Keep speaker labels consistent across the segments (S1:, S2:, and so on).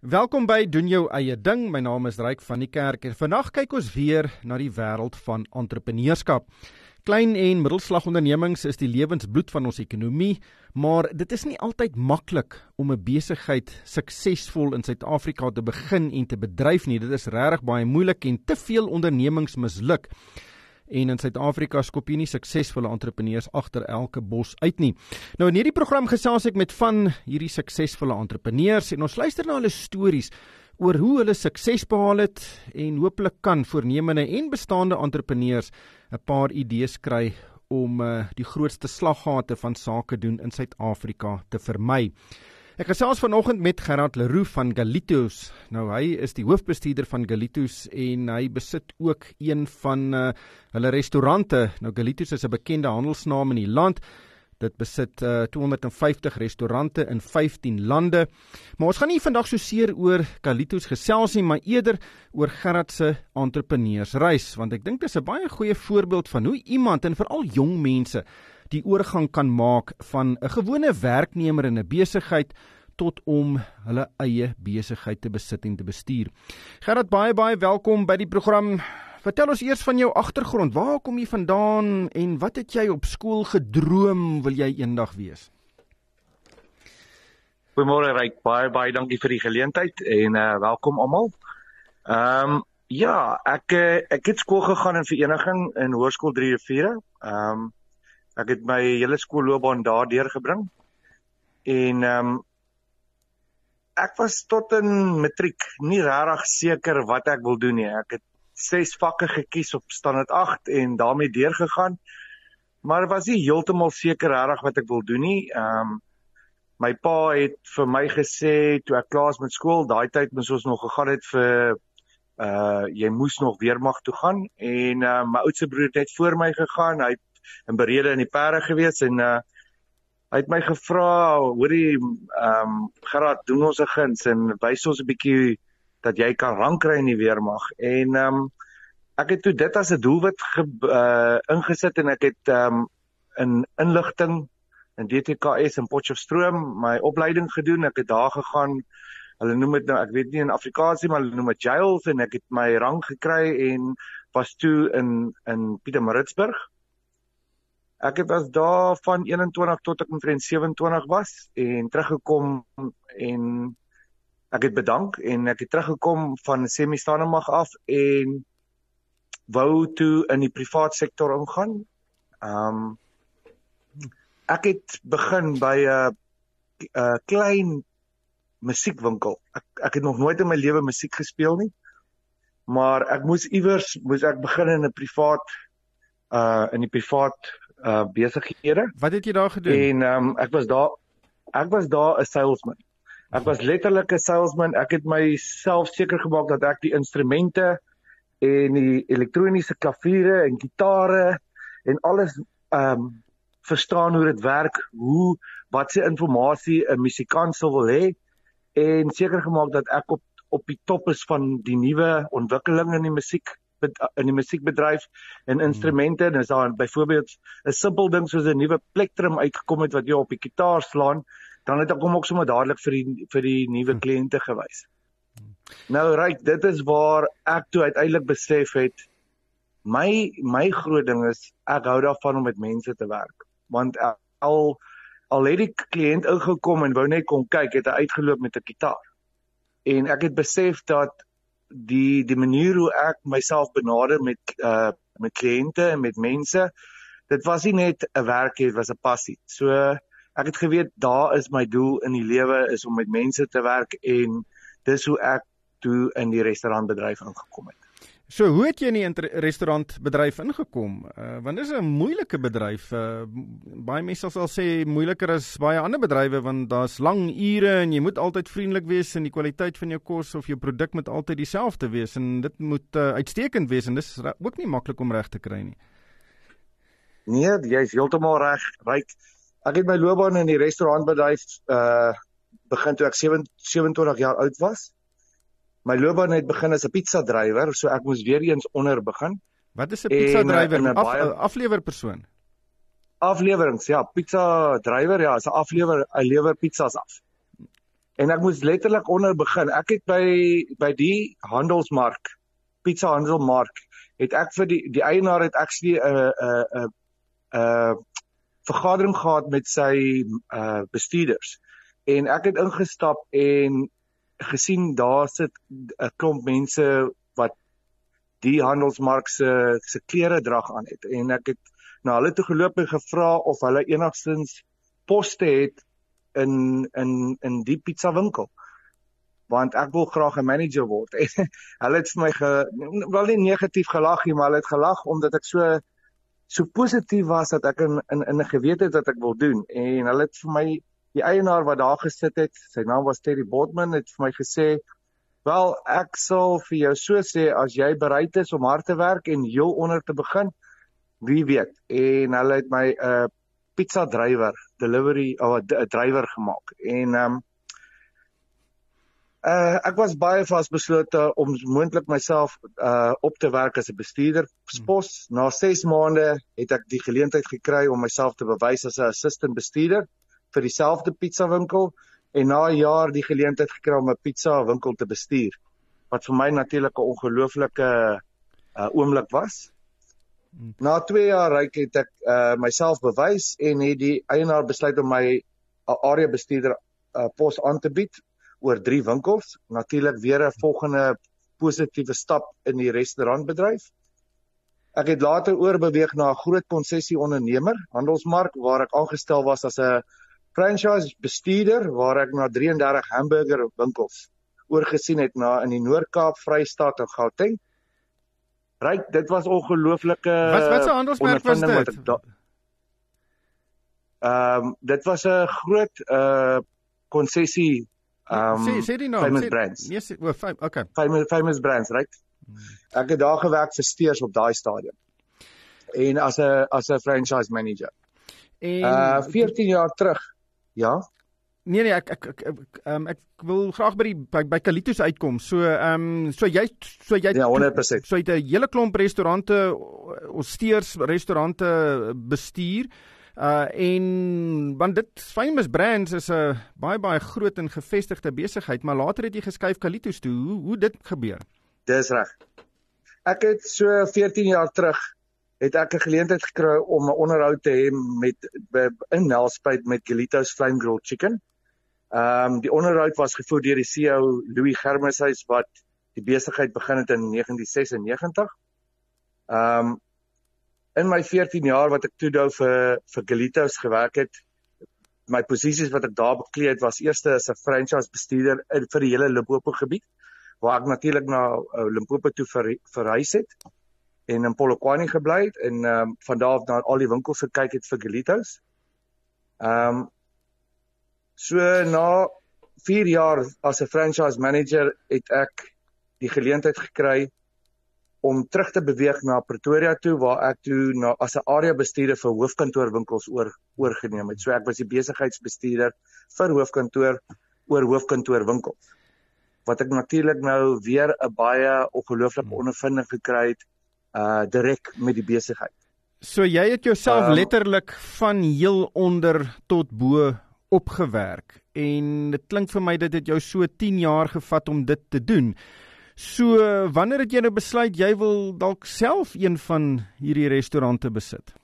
S1: Welkom by doen jou eie ding. My naam is Ryk van die Kerk en vandag kyk ons weer na die wêreld van entrepreneurskap. Klein en middelslag ondernemings is die lewensbloed van ons ekonomie, maar dit is nie altyd maklik om 'n besigheid suksesvol in Suid-Afrika te begin en te bedryf nie. Dit is regtig baie moeilik en te veel ondernemings misluk. En in Suid-Afrika skop jy nie suksesvolle entrepreneurs agter elke bos uit nie. Nou in hierdie program gesels ek met van hierdie suksesvolle entrepreneurs en ons luister na hulle stories oor hoe hulle sukses behaal het en hopelik kan voornemende en bestaande entrepreneurs 'n paar idees kry om uh, die grootste slaggate van sake doen in Suid-Afrika te vermy. Ek gesels vanoggend met Gerard Leroux van Galitos. Nou hy is die hoofbestuurder van Galitos en hy besit ook een van uh, hulle restaurante. Nou Galitos is 'n bekende handelsnaam in die land. Dit besit uh, 250 restaurante in 15 lande. Maar ons gaan nie vandag so seer oor Galitos gesels nie, maar eerder oor Gerard se entrepreneursreis, want ek dink dit is 'n baie goeie voorbeeld van hoe iemand en veral jong mense die oorgang kan maak van 'n gewone werknemer in 'n besigheid tot om hulle eie besigheid te besit en te bestuur. Gerard baie baie welkom by die program. Vertel ons eers van jou agtergrond. Waar kom jy vandaan en wat het jy op skool gedroom wil jy eendag wees?
S2: Goeiemôre Ryk, baie baie dankie vir die geleentheid en uh welkom almal. Ehm um, ja, ek eh, ek het skool gegaan in vereniging in Hoërskool 3 Riviere. Ehm um, Ek het my hele skoolloopbaan daar deurgebring. En ehm um, ek was tot in matriek nie regtig seker wat ek wil doen nie. Ek het ses vakke gekies op standaard 8 en daarmee deurgegaan. Maar was nie heeltemal seker regtig wat ek wil doen nie. Ehm um, my pa het vir my gesê toe ek klaar is met skool, daai tyd moes ons nog gegaan het vir uh jy moes nog weermag toe gaan en uh, my oudste broer het net voor my gegaan. Hy het in berede in die perde gewees en uh hy het my gevra, hoorie, ehm um, Gerard, doen ons 'n guns en wys ons 'n bietjie dat jy kan rank kry in die weermag. En ehm um, ek het toe dit as 'n doelwit ge, uh ingesit en ek het ehm um, in inligting in DTKS in Potchefstroom my opleiding gedoen. Ek het daar gegaan. Hulle noem dit nou, ek weet nie in Afrikaans nie, maar hulle noem dit jails en ek het my rang gekry en was toe in in Pietermaritzburg Ek het was daar van 21 tot ek omtrent 27 was en teruggekom en ek het bedank en ek het teruggekom van semi-staande mag af en wou toe in die privaat sektor ingaan. Um ek het begin by 'n 'n klein musiekwinkel. Ek ek het nog nooit in my lewe musiek gespeel nie. Maar ek moes iewers moes ek begin in 'n privaat uh in die privaat uh besighede.
S1: Wat het jy daar gedoen?
S2: En ehm um, ek was daar ek was daar 'n salesman. Ek was letterlik 'n salesman. Ek het myself seker gemaak dat ek die instrumente en die elektroniese klaviere en gitare en alles ehm um, verstaan hoe dit werk, hoe wat se inligting 'n musikant sou wil hê en seker gemaak dat ek op op die top is van die nuwe ontwikkelinge in die musiek in die musiekbedryf en instrumente en as daar byvoorbeeld 'n simpel ding soos 'n nuwe plektrum uitgekom het wat jy op die kitaar slaan, dan het ek hom ook sommer dadelik vir die vir die nuwe hmm. kliënte gewys. Nou right, dit is waar ek toe uiteindelik besef het my my groot ding is ek hou daarvan om met mense te werk. Want al al het die kliënt ingekom en wou net kom kyk, het hy uitgeloop met 'n kitaar. En ek het besef dat die die manier hoe ek myself benader met uh met kliënte en met mense dit was nie net 'n werk nie dit was 'n passie. So ek het geweet daar is my doel in die lewe is om met mense te werk en dis hoe ek toe in die restaurantbedryf ingekom het
S1: So hoe het jy in die restaurantbedryf ingekom? Uh, want dit is 'n moeilike bedryf. Uh, baie mense sal sê moeiliker as baie ander bedrywe want daar's lang ure en jy moet altyd vriendelik wees en die kwaliteit van jou kos of jou produk moet altyd dieselfde wees en dit moet uh, uitstekend wees en dis ook nie maklik om reg te kry nie.
S2: Nee, jy's heeltemal reg. Ryk. Ek het my loopbaan in die restaurantbedryf uh begin toe ek 27 jaar oud was my loopbaan het begin as 'n pizza drywer, so ek moes weer eens onder begin.
S1: Wat is 'n pizza drywer? 'n Af, aflewer persoon.
S2: Aflewerings, ja, pizza drywer, ja, is 'n aflewer, hy lewer pizzas af. En ek moes letterlik onder begin. Ek het by by die handelsmark, pizza handelsmark, het ek vir die die eienaar het actually 'n 'n 'n 'n vergadering gehad met sy uh bestuurders. En ek het ingestap en gesien daar sit 'n klomp mense wat die handelsmark se se klere drag aan het. En ek het na hulle toe geloop en gevra of hulle enigstens poste het in in in die pizza winkel. Want ek wil graag 'n manager word. hulle het vir my ge, wel nie negatief gelag nie, maar hulle het gelag omdat ek so so positief was dat ek in in in 'n gewete het wat ek wil doen. En hulle het vir my die eienaar wat daar gesit het, sy naam was Terry Botman, het vir my gesê Wel, ek sal vir jou so sê as jy bereid is om hard te werk en heel onder te begin, wie weet. En hulle het my 'n uh, pizza drywer, delivery of 'n uh, drywer gemaak. En ehm um, uh ek was baie vasbeslote om moontlik myself uh op te werk as 'n bestuurder. Spos na 6 maande het ek die geleentheid gekry om myself te bewys as 'n assistent bestuurder vir dieselfde pizza winkel en na 'n jaar die geleentheid gekry om 'n pizza winkel te bestuur wat vir my natuurlik 'n ongelooflike uh, oomblik was. Hmm. Na 2 jaar ryk het ek uh, myself bewys en het die eienaar besluit om my uh, area bestuurder uh, pos aan te bied oor 3 winkels. Natuurlik weer 'n volgende positiewe stap in die restaurantbedryf. Ek het later oorbeweeg na 'n groot konsessie ondernemer, Handelsmark, waar ek aangestel was as 'n franchise bestuurder waar ek na 33 hamburger winkels oorgesien het na in die Noord-Kaap, Vrystaat en Gauteng. Ryk, dit was ongelooflike
S1: Wat wat se handelsmerk was dit?
S2: Ehm um, dit was 'n groot uh konsessie ehm um,
S1: sê sê die naam
S2: famous sê, brands.
S1: Nee, sê, o, fam, okay.
S2: Famous famous brands, right? Hmm. Ek het daar gewerk vir Steers op daai stadium. En as 'n as 'n franchise manager. En uh 14 jaar terug Ja.
S1: Nee nee, ek ek ek ek, ek, ek wil graag by die by, by Kalitos uitkom. So ehm um, so jy so jy
S2: Ja, 100%.
S1: So jy het 'n hele klomp restaurante osteers restaurante bestuur. Uh en want dit famous brands is 'n baie baie groot en gevestigde besigheid, maar later het jy geskuif Kalitos toe. Hoe hoe dit gebeur?
S2: Dis reg. Ek het so 14 jaar terug het ek 'n geleentheid gekry om 'n onderhoud te hê met in Nelspruit met Galitos Flame Grilled Chicken. Ehm um, die onderhoud was gevoer deur die CEO Louis Germeshuis wat die besigheid begin het in 1996. Ehm um, in my 14 jaar wat ek toe nou vir vir Galitos gewerk het, my posisies wat ek daar bekleed het was eerste as 'n franchise bestuurder vir die hele Limpopo gebied waar ek natuurlik na uh, Limpopo toe ver, verhuis het en in Polokwane gebly het en ehm um, van daar af na al die winkels gekyk het vir Galitos. Ehm um, so na 4 jaar as 'n franchise manager het ek die geleentheid gekry om terug te beweeg na Pretoria toe waar ek toe na as 'n area bestuurder vir hoofkantoorwinkels oor oorgeneem het. So ek was die besigheidsbestuurder vir hoofkantoor oor hoofkantoorwinkels. Wat ek natuurlik nou weer 'n baie ongelooflike hmm. ondervinding gekry het uh direk met die besigheid.
S1: So jy het jouself um, letterlik van heel onder tot bo opgewerk en dit klink vir my dit het jou so 10 jaar gevat om dit te doen. So wanneer het jy nou besluit jy wil dalk self een van hierdie restaurante besit?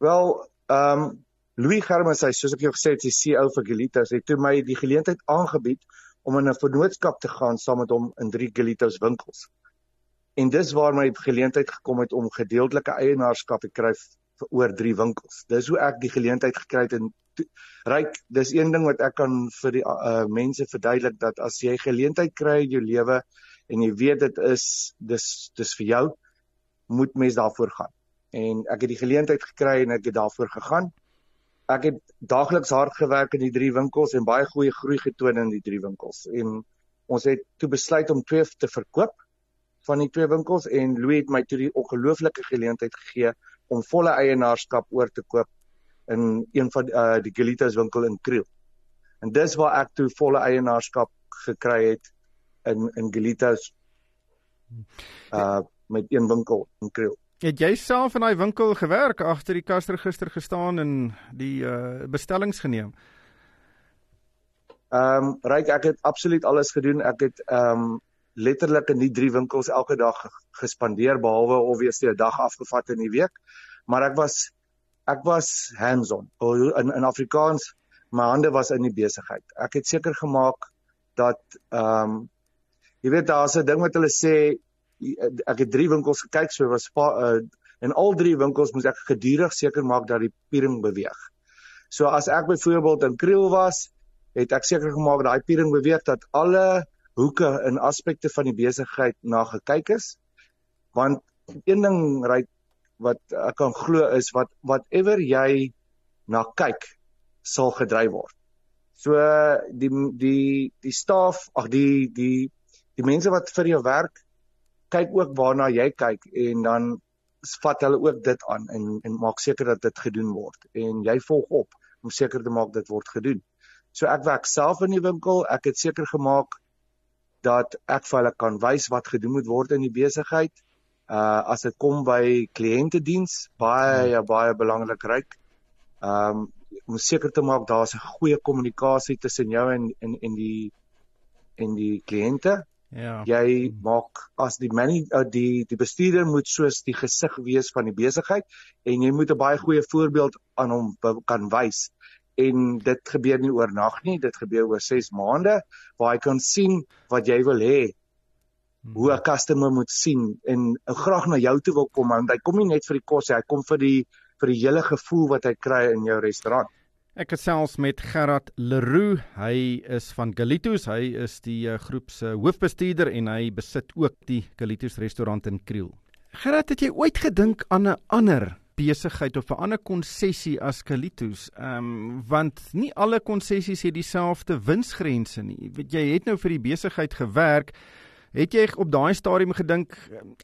S2: Wel, ehm um, Louis Germes, hy soos ek jou gesê het, die CEO vir Galitos, het toe my die geleentheid aangebied om in 'n vennootskap te gaan saam met hom in drie Galitos winkels. En dis waar my geleentheid gekom het om gedeeltelike eienaarskap te kry oor 3 winkels. Dis hoe ek die geleentheid gekry het en ryk, dis een ding wat ek kan vir die uh, mense verduidelik dat as jy geleentheid kry in jou lewe en jy weet dit is dis dis vir jou, moet mens daarvoor gaan. En ek het die geleentheid gekry en ek het daarvoor gegaan. Ek het daagliks hard gewerk in die drie winkels en baie goeie groei getoon in die drie winkels. En ons het toe besluit om twee te verkoop van die twee winkels en Louis het my toe die ongelooflike geleentheid gegee om volle eienaarskap oor te koop in een van uh, die Galitas winkel in Kriel. En dis waar ek toe volle eienaarskap gekry het in in Galitas uh met een winkel in Kriel.
S1: Het jy self in daai winkel gewerk agter die kasregister gestaan en die uh bestellings geneem?
S2: Ehm um, ryk ek het absoluut alles gedoen. Ek het ehm um, letterlik in die drie winkels elke dag gespandeer behalwe obviously 'n dag afgevat in die week. Maar ek was ek was hands-on. In in Afrikaans, my hande was in die besigheid. Ek het seker gemaak dat ehm um, jy weet daar's 'n ding wat hulle sê ek het drie winkels gekyk so was uh, in al drie winkels moes ek gedurig seker maak dat die piering beweeg. So as ek byvoorbeeld in Kriel was, het ek seker gemaak dat daai piering beweeg dat alle hoeke en aspekte van die besigheid na gekyk is. Want een ding ry wat ek kan glo is wat whatever jy na kyk sal gedryf word. So die die die staf, ag die die die mense wat vir jou werk kyk ook waarna jy kyk en dan vat hulle ook dit aan en en maak seker dat dit gedoen word en jy volg op om seker te maak dit word gedoen. So ek werk self in die winkel, ek het seker gemaak dat ek vir hulle kan wys wat gedoen moet word in die besigheid. Uh as dit kom by kliëntediens, baie ja, baie belangrik ryk. Um om seker te maak daar's 'n goeie kommunikasie tussen jou en en en die en die kliënte. Ja. Jy maak as die manie uh, die die bestuurder moet soos die gesig wees van die besigheid en jy moet 'n baie goeie voorbeeld aan hom kan wys. En dit gebeur nie oornag nie, dit gebeur oor 6 maande waar hy kan sien wat jy wil hê. Hoe 'n customer moet sien en graag na jou toe wil kom want hy kom nie net vir die kos, hy kom vir die vir die hele gevoel wat hy kry in jou restaurant.
S1: Ek gesels met Gerard Leroux. Hy is van Galitos. Hy is die uh, groep se hoofbestuurder en hy besit ook die Galitos restaurant in Kriel. Gerard, het jy ooit gedink aan 'n ander besigheid of 'n ander konsessie as Galitos? Ehm um, want nie alle konsessies het dieselfde winsgrense nie. Weet jy het nou vir die besigheid gewerk. Het jy op daai stadium gedink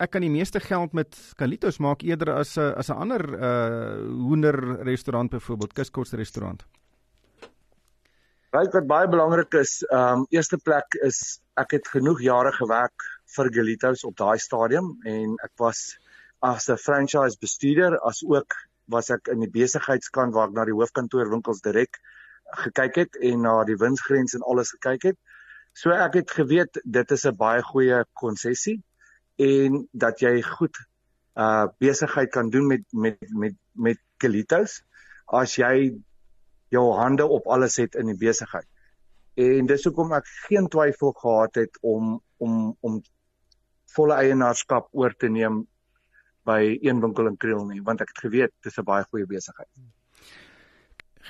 S1: ek kan die meeste geld met Kalitos maak eerder as 'n as 'n ander uh hoender restaurant byvoorbeeld Kuskos restaurant?
S2: Right, wat baie belangrik is, ehm um, eerste plek is ek het genoeg jare gewerk vir Galitos op daai stadium en ek was as 'n franchise bestuurder as ook was ek in die besigheidskant waar ek na die hoofkantoor winkels direk gekyk het en na die winsgrens en alles gekyk het. So ek het geweet dit is 'n baie goeie konsessie en dat jy goed uh besigheid kan doen met met met met Kalitos as jy jou hande op alles het in die besigheid. En dis hoekom ek geen twyfel gehad het om om om volle eienaarskap oor te neem by een winkel in Kriel nie want ek het geweet dis 'n baie goeie besigheid.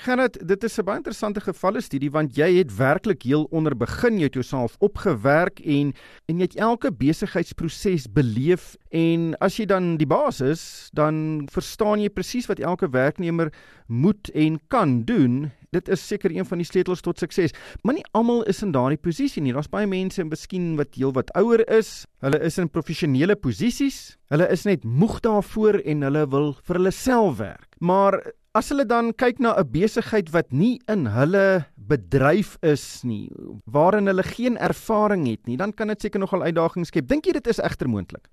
S1: Gerrit, dit is 'n baie interessante gevalle studie want jy het werklik heel onder begin, jy het jouself opgewerk en en jy het elke besigheidsproses beleef en as jy dan die baas is, dan verstaan jy presies wat elke werknemer moet en kan doen. Dit is seker een van die sleutels tot sukses. Maar nie almal is in daardie posisie nie. Daar's baie mense en miskien wat heelwat ouer is. Hulle is in professionele posisies. Hulle is net moeg daarvoor en hulle wil vir hulle self werk. Maar As hulle dan kyk na 'n besigheid wat nie in hulle bedryf is nie, waarin hulle geen ervaring het nie, dan kan dit seker nogal uitdagings skep. Dink jy dit is egter moontlik?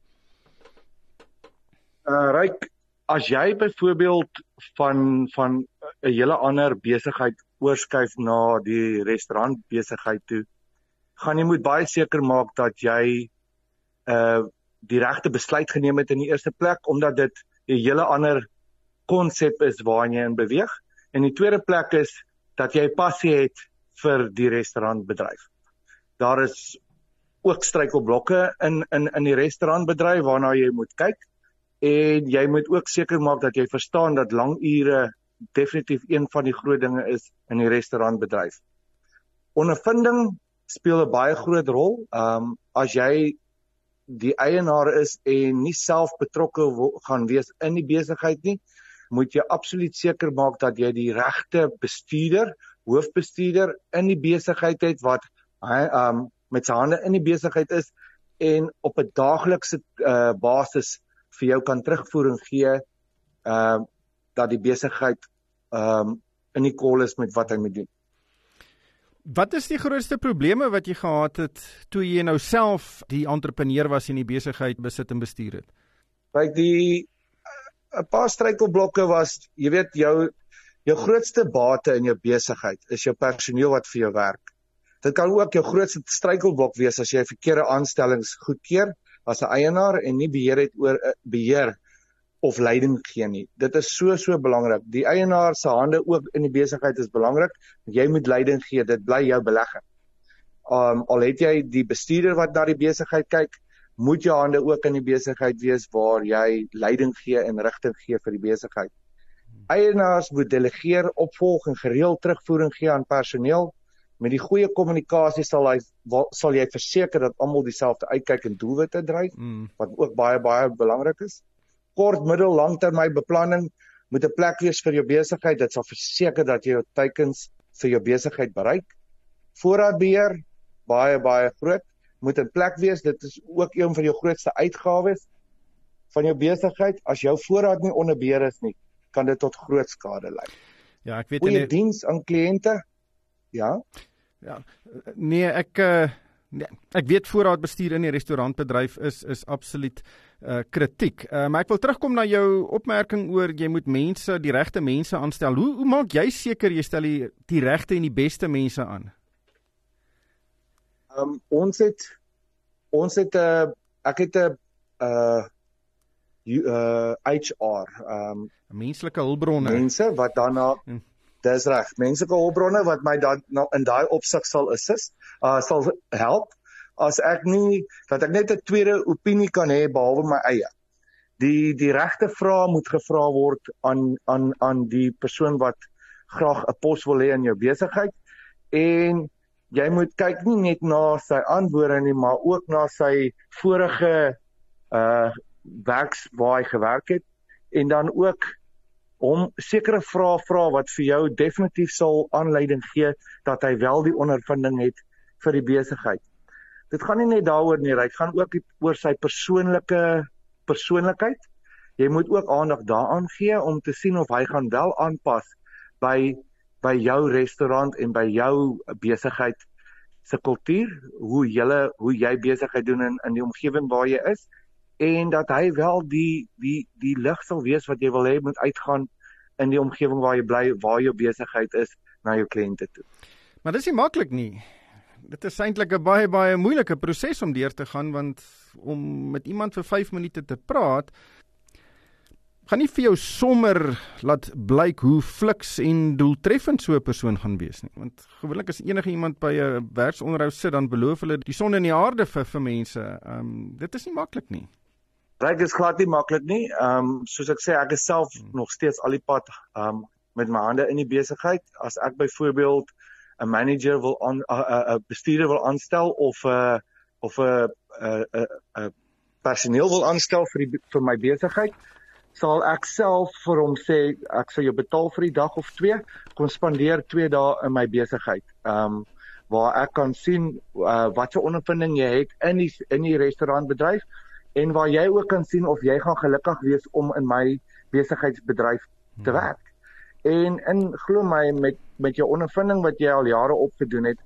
S2: Uh ryk as jy byvoorbeeld van van 'n hele ander besigheid oorskuif na die restaurant besigheid toe, gaan jy moet baie seker maak dat jy uh die regte besluit geneem het in die eerste plek omdat dit 'n hele ander konsep is waarin jy in beweeg. En die tweede plek is dat jy passie het vir die restaurantbedryf. Daar is ook struikelblokke in in in die restaurantbedryf waarna jy moet kyk en jy moet ook seker maak dat jy verstaan dat lang ure definitief een van die groot dinge is in die restaurantbedryf. Ondervinding speel 'n baie groot rol. Ehm um, as jy die eienaar is en nie self betrokke gaan wees in die besigheid nie, moet jy absoluut seker maak dat jy die regte bestuurder, hoofbestuurder in die besigheid het wat hy um met sy hande in die besigheid is en op 'n daaglikse uh, basis vir jou kan terugvoering gee uh dat die besigheid um in die kol is met wat hy moet doen.
S1: Wat is die grootste probleme wat jy gehad het toe jy nou self die entrepreneur was en die besigheid besit en bestuur het?
S2: Kyk, die 'n paar struikelblokke was, jy weet, jou jou grootste bate in jou besigheid is jou personeel wat vir jou werk. Dit kan ook jou grootste struikelblok wees as jy verkeerde aanstellings goedkeur as 'n eienaar en nie beheer het oor uh, beheer of leiding gee nie. Dit is so so belangrik. Die eienaar se hande ook in die besigheid is belangrik. Jy moet leiding gee. Dit bly jou belegging. Um al het jy die bestuurder wat na die besigheid kyk, moet jou hande ook in die besigheid wees waar jy leiding gee en rigting gee vir die besigheid. Eienaars moet delegeer, opvolg en gereeld terugvoering gee aan personeel. Met die goeie kommunikasie sal hy sal jy verseker dat almal dieselfde uitkyk en doelwitte dryf mm. wat ook baie baie belangrik is. Kort, middel, langtermyn beplanning moet 'n plek wees vir jou besigheid. Dit sal verseker dat jy jou teikens vir jou besigheid bereik. Voorraadbeheer baie baie groot moet 'n plek wees. Dit is ook een van jou grootste uitgawes van jou besigheid. As jou voorraad nie onder beheer is nie, kan dit tot groot skade lei.
S1: Ja, ek weet
S2: nie. Goeie diens aan kliënte. Ja.
S1: Ja. Nee, ek uh nee, ek weet voorraadbestuur in die restaurantbedryf is is absoluut uh kritiek. Uh maar ek wil terugkom na jou opmerking oor jy moet mense, die regte mense aanstel. Hoe hoe maak jy seker jy stel die, die regte en die beste mense aan?
S2: Um ons het ons het 'n uh, ek het 'n uh uh HR um
S1: menslike hulpbronne.
S2: Mense wat daarna hm. Dis reg. Menslike hulpbronne wat my dan nou in daai opsig sal assist, uh sal help as ek nie dat ek net 'n tweede opinie kan hê behalwe my eie. Die die regte vrae moet gevra word aan aan aan die persoon wat graag 'n pos wil hê in jou besigheid en jy moet kyk nie net na sy antwoorde nie, maar ook na sy vorige uh werks waar hy gewerk het en dan ook om sekere vrae vra wat vir jou definitief sal aanleiding gee dat hy wel die ondervinding het vir die besigheid. Dit gaan nie net daaroor nie, dit gaan ook oor sy persoonlike persoonlikheid. Jy moet ook aandag daaraan gee om te sien of hy gaan wel aanpas by by jou restaurant en by jou besigheid se kultuur, hoe jy hoe jy besigheid doen in in die omgewing waar jy is en dat hy wel die die die lig sal wees wat jy wil hê moet uitgaan in die omgewing waar jy bly, waar jou besigheid is na jou kliënte toe.
S1: Maar dis nie maklik nie. Dit is eintlik 'n baie baie moeilike proses om deur te gaan want om met iemand vir 5 minute te praat gaan nie vir jou sommer laat blyk hoe fliks en doeltreffend so 'n persoon gaan wees nie. Want gewoonlik as enige iemand by 'n werksonderhoud sit dan beloof hulle die son in die aarde vir vir mense. Ehm um, dit is nie maklik nie.
S2: Ryk is glad nie maklik nie. Ehm um, soos ek sê, ek is self hmm. nog steeds al die pad ehm um, met my hande in die besigheid. As ek byvoorbeeld 'n manager wil aan 'n 'n bestuurder wil aanstel of 'n uh, of 'n 'n 'n personeel wil aanstel vir die vir my besigheid, sal ek self vir hom sê ek sal jou betaal vir die dag of twee, kom spandeer 2 dae in my besigheid. Ehm um, waar ek kan sien uh, wat 'n ondervinding jy het in die in die restaurantbedryf en waar jy ook kan sien of jy gaan gelukkig wees om in my besigheidsbedryf te hmm. werk. En in glo my met met jou ondervinding wat jy al jare opgedoen het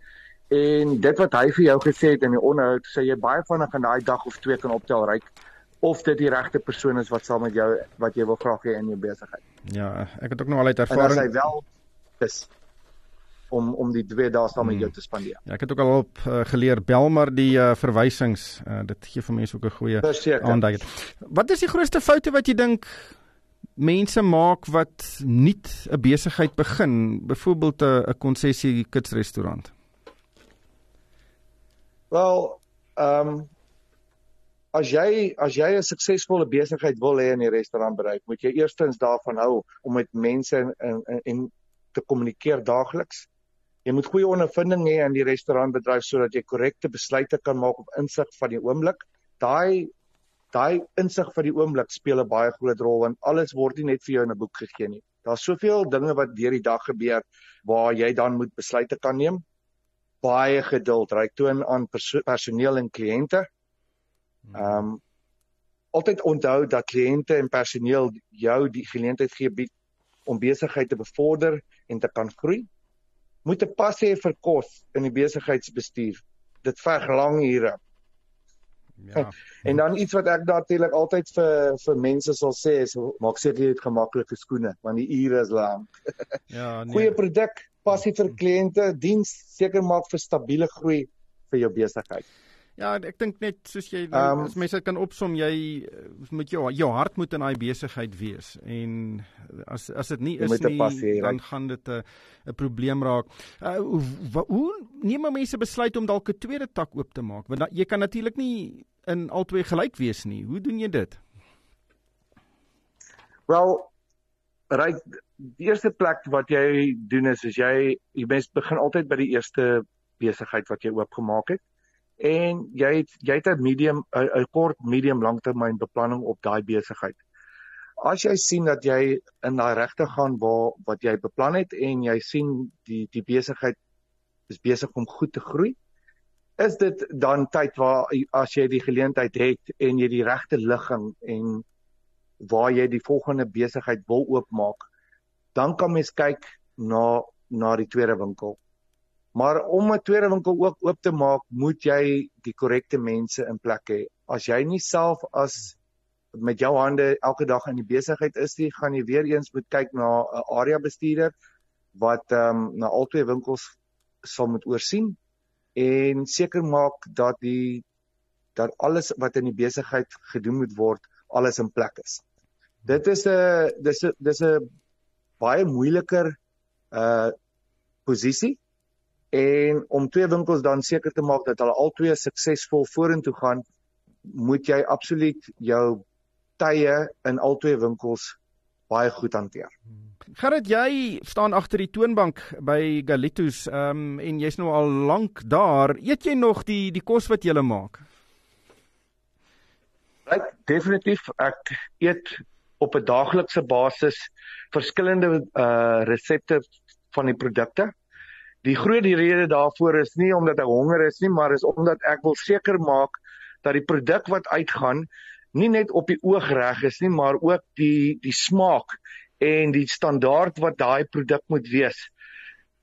S2: en dit wat hy vir jou gesê het in die onderhoud, sê jy baie vinnig in daai dag of twee kan optel ryk of dit die regte persoon is wat saam met jou wat jy wil graag hê in jou besigheid.
S1: Ja, ek het ook nog al uit ervaring.
S2: En as hy wel is om om die twee dae saam met hmm. jou te spandeer.
S1: Ja, ek het ook al op uh, geleer bel maar die uh, verwysings. Uh, dit gee vir mense ook 'n goeie aandag. Wat is die grootste foute wat jy dink mense maak wat nie 'n besigheid begin, byvoorbeeld 'n 'n konsessie kitsrestaurant?
S2: Wel, ehm um, as jy as jy 'n suksesvolle besigheid wil hê in die restaurantbedryf, moet jy eerstens daarvan hou om met mense en en, te kommunikeer daagliks. Jy moet goeie ondervinding hê in die restaurantbedryf sodat jy korrekte besluite kan maak op insig van die oomblik. Daai daai insig van die oomblik speel 'n baie groot rol want alles word nie net vir jou in 'n boek gegee nie. Daar's soveel dinge wat deur die dag gebeur waar jy dan moet besluite kan neem. Baie geduld, reik toon aan perso personeel en kliënte. Ehm um, altyd onthou dat kliënte en personeel jou die geleentheid gee om besigheid te bevorder en te kan groei moet 'n pas hê vir kos in die besigheidsbestuur. Dit veg lang ure. Ja. En dan iets wat ek natuurlik altyd vir vir mense sal sê is maak seker jy het gemaklike skoene want die ure is lank. Ja, nee. Goeie produk, passie vir kliënte, diens seker maak vir stabiele groei vir jou besigheid.
S1: Ja, ek dink net soos jy um, as mense kan opsom, jy moet jou jou hart moet in daai besigheid wees en as as dit nie is nie, passie, dan gaan dit 'n 'n probleem raak. Uh, hoe, hoe neem mense besluit om dalk 'n tweede tak oop te maak? Want jy kan natuurlik nie in albei gelyk wees nie. Hoe doen jy dit?
S2: Wel, right, die eerste plek wat jy doen is as jy jy mens begin altyd by die eerste besigheid wat jy oopgemaak het en jy het jy het 'n medium 'n kort medium langtermyn beplanning op daai besigheid. As jy sien dat jy in daai regte gaan waar wat jy beplan het en jy sien die die besigheid is besig om goed te groei, is dit dan tyd waar as jy die geleentheid het en jy die regte ligging en waar jy die volgende besigheid wil oopmaak, dan kan mens kyk na na die tweede winkel Maar om 'n tweede winkel ook oop te maak, moet jy die korrekte mense in plek hê. As jy nie self as met jou hande elke dag in die besigheid is nie, gaan jy weer eens moet kyk na 'n area bestuurder wat ehm um, na albei winkels sal moet oorsien en seker maak dat die dat alles wat in die besigheid gedoen moet word, alles in plek is. Dit is 'n dis 'n dis 'n baie moeiliker uh posisie en om twee winkels dan seker te maak dat hulle albei suksesvol vorentoe gaan, moet jy absoluut jou tye in albei winkels baie goed hanteer.
S1: Gerrit, jy staan agter die toonbank by Galitos, ehm um, en jy's nou al lank daar. Eet jy nog die die kos wat jy maak?
S2: Ek definitief ek eet op 'n daaglikse basis verskillende uh resepte van die produkte. Die groot rede daarvoor is nie omdat ek honger is nie, maar is omdat ek wil seker maak dat die produk wat uitgaan nie net op die oog reg is nie, maar ook die die smaak en die standaard wat daai produk moet wees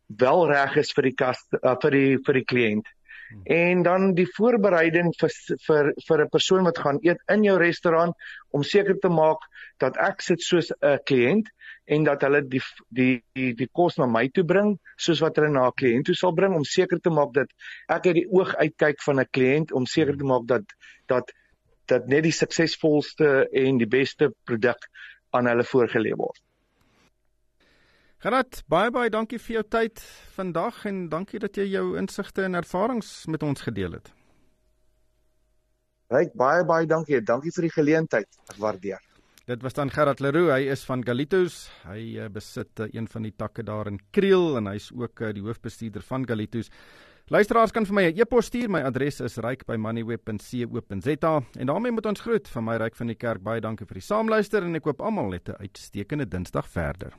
S2: wel reg is vir die kas uh, vir die vir die kliënt. En dan die voorbereiding vir vir vir 'n persoon wat gaan eet in jou restaurant om seker te maak dat ek sit soos 'n kliënt en dat hulle die die die die kos na my toe bring soos wat hulle na 'n kliënt toe sal bring om seker te maak dat ek uit die oog uitkyk van 'n kliënt om seker te maak dat dat dat net die suksesvolste en die beste produk aan hulle voorgelê word.
S1: Gerard, baie baie dankie vir jou tyd vandag en dankie dat jy jou insigte en ervarings met ons gedeel het.
S2: Ryk, baie baie dankie. Dankie vir die geleentheid. Ek waardeer.
S1: Dit was dan Gerard Leroux. Hy is van Galitos. Hy uh, besit uh, een van die takke daar in Kriel en hy's ook uh, die hoofbestuurder van Galitos. Luisteraars kan vir my 'n e-pos stuur. My adres is ryk@moneyweb.co.za. En daarmee moet ons groet van my ryk van die kerk. Baie dankie vir die saamluister en ek hoop almal het 'n uitstekende Dinsdag verder.